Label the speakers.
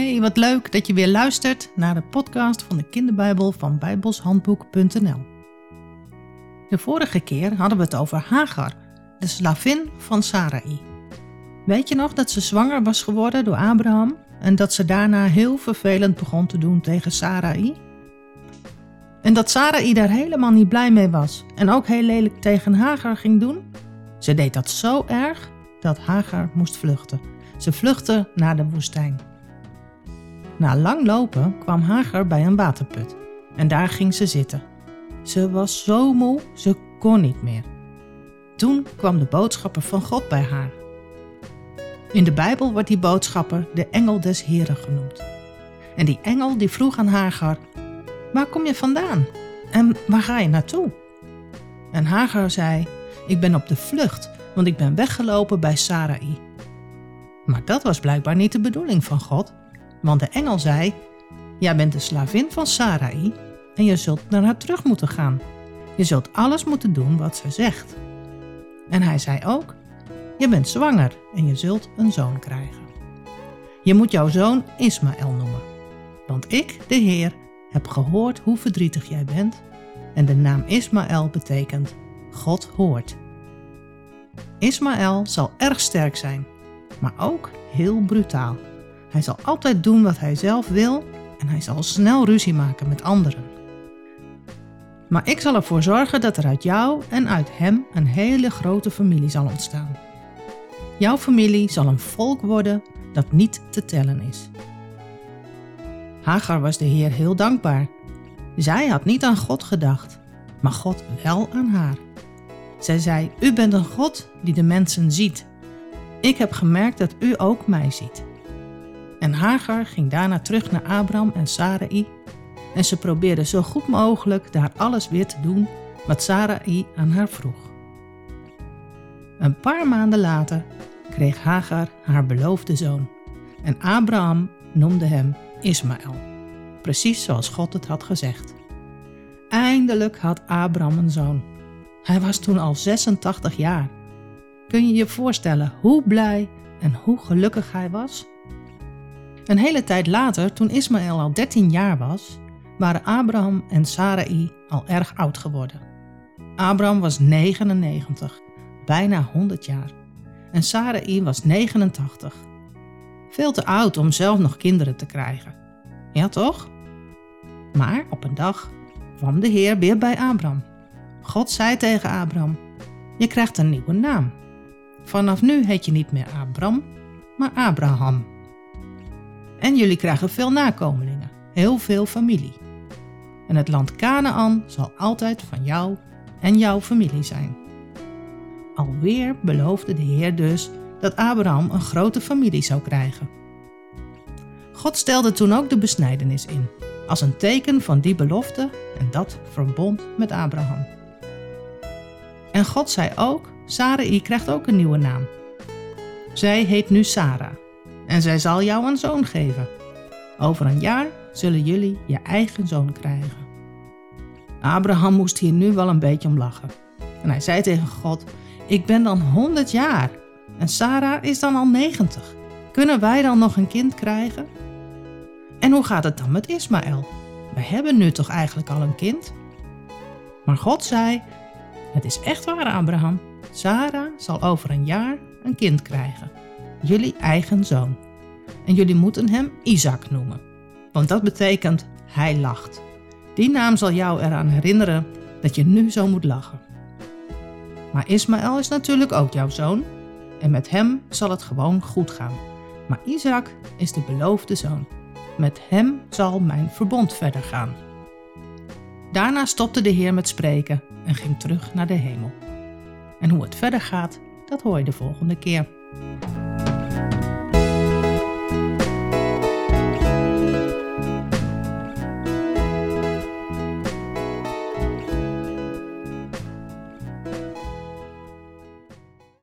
Speaker 1: Hey, wat leuk dat je weer luistert naar de podcast van de kinderbijbel van bijbelshandboek.nl. De vorige keer hadden we het over Hagar, de slavin van Sarai. Weet je nog dat ze zwanger was geworden door Abraham en dat ze daarna heel vervelend begon te doen tegen Sarai? En dat Sarai daar helemaal niet blij mee was en ook heel lelijk tegen Hagar ging doen? Ze deed dat zo erg dat Hagar moest vluchten. Ze vluchtte naar de woestijn. Na lang lopen kwam Hagar bij een waterput en daar ging ze zitten. Ze was zo moe, ze kon niet meer. Toen kwam de boodschapper van God bij haar. In de Bijbel wordt die boodschapper de engel des Heren genoemd. En die engel die vroeg aan Hagar, waar kom je vandaan en waar ga je naartoe? En Hagar zei, ik ben op de vlucht, want ik ben weggelopen bij Sarai. Maar dat was blijkbaar niet de bedoeling van God, want de engel zei: Jij bent de slavin van Sarai en je zult naar haar terug moeten gaan. Je zult alles moeten doen wat ze zegt. En hij zei ook: Je bent zwanger en je zult een zoon krijgen. Je moet jouw zoon Ismaël noemen, want ik, de Heer, heb gehoord hoe verdrietig jij bent en de naam Ismaël betekent God hoort. Ismaël zal erg sterk zijn, maar ook heel brutaal. Hij zal altijd doen wat hij zelf wil en hij zal snel ruzie maken met anderen. Maar ik zal ervoor zorgen dat er uit jou en uit hem een hele grote familie zal ontstaan. Jouw familie zal een volk worden dat niet te tellen is. Hagar was de Heer heel dankbaar. Zij had niet aan God gedacht, maar God wel aan haar. Zij zei: U bent een God die de mensen ziet. Ik heb gemerkt dat u ook mij ziet. En Hagar ging daarna terug naar Abraham en Sarai en ze probeerde zo goed mogelijk daar alles weer te doen wat Sarai aan haar vroeg. Een paar maanden later kreeg Hagar haar beloofde zoon en Abraham noemde hem Ismaël, precies zoals God het had gezegd. Eindelijk had Abraham een zoon. Hij was toen al 86 jaar. Kun je je voorstellen hoe blij en hoe gelukkig hij was? Een hele tijd later, toen Ismaël al 13 jaar was, waren Abraham en Sarai al erg oud geworden. Abraham was 99, bijna 100 jaar, en Sarai was 89. Veel te oud om zelf nog kinderen te krijgen. Ja, toch? Maar op een dag kwam de Heer weer bij Abraham. God zei tegen Abraham: Je krijgt een nieuwe naam. Vanaf nu heet je niet meer Abram, maar Abraham. En jullie krijgen veel nakomelingen, heel veel familie. En het land Canaan zal altijd van jou en jouw familie zijn. Alweer beloofde de Heer dus dat Abraham een grote familie zou krijgen. God stelde toen ook de besnijdenis in, als een teken van die belofte en dat verbond met Abraham. En God zei ook, Sarai krijgt ook een nieuwe naam. Zij heet nu Sarah en zij zal jou een zoon geven. Over een jaar zullen jullie je eigen zoon krijgen. Abraham moest hier nu wel een beetje om lachen. En hij zei tegen God: Ik ben dan 100 jaar en Sarah is dan al 90. Kunnen wij dan nog een kind krijgen? En hoe gaat het dan met Ismaël? We hebben nu toch eigenlijk al een kind? Maar God zei: Het is echt waar, Abraham. Sarah zal over een jaar een kind krijgen jullie eigen zoon. En jullie moeten hem Isaac noemen, want dat betekent hij lacht. Die naam zal jou eraan herinneren dat je nu zo moet lachen. Maar Ismaël is natuurlijk ook jouw zoon en met hem zal het gewoon goed gaan. Maar Isaac is de beloofde zoon. Met hem zal mijn verbond verder gaan. Daarna stopte de Heer met spreken en ging terug naar de hemel. En hoe het verder gaat, dat hoor je de volgende keer.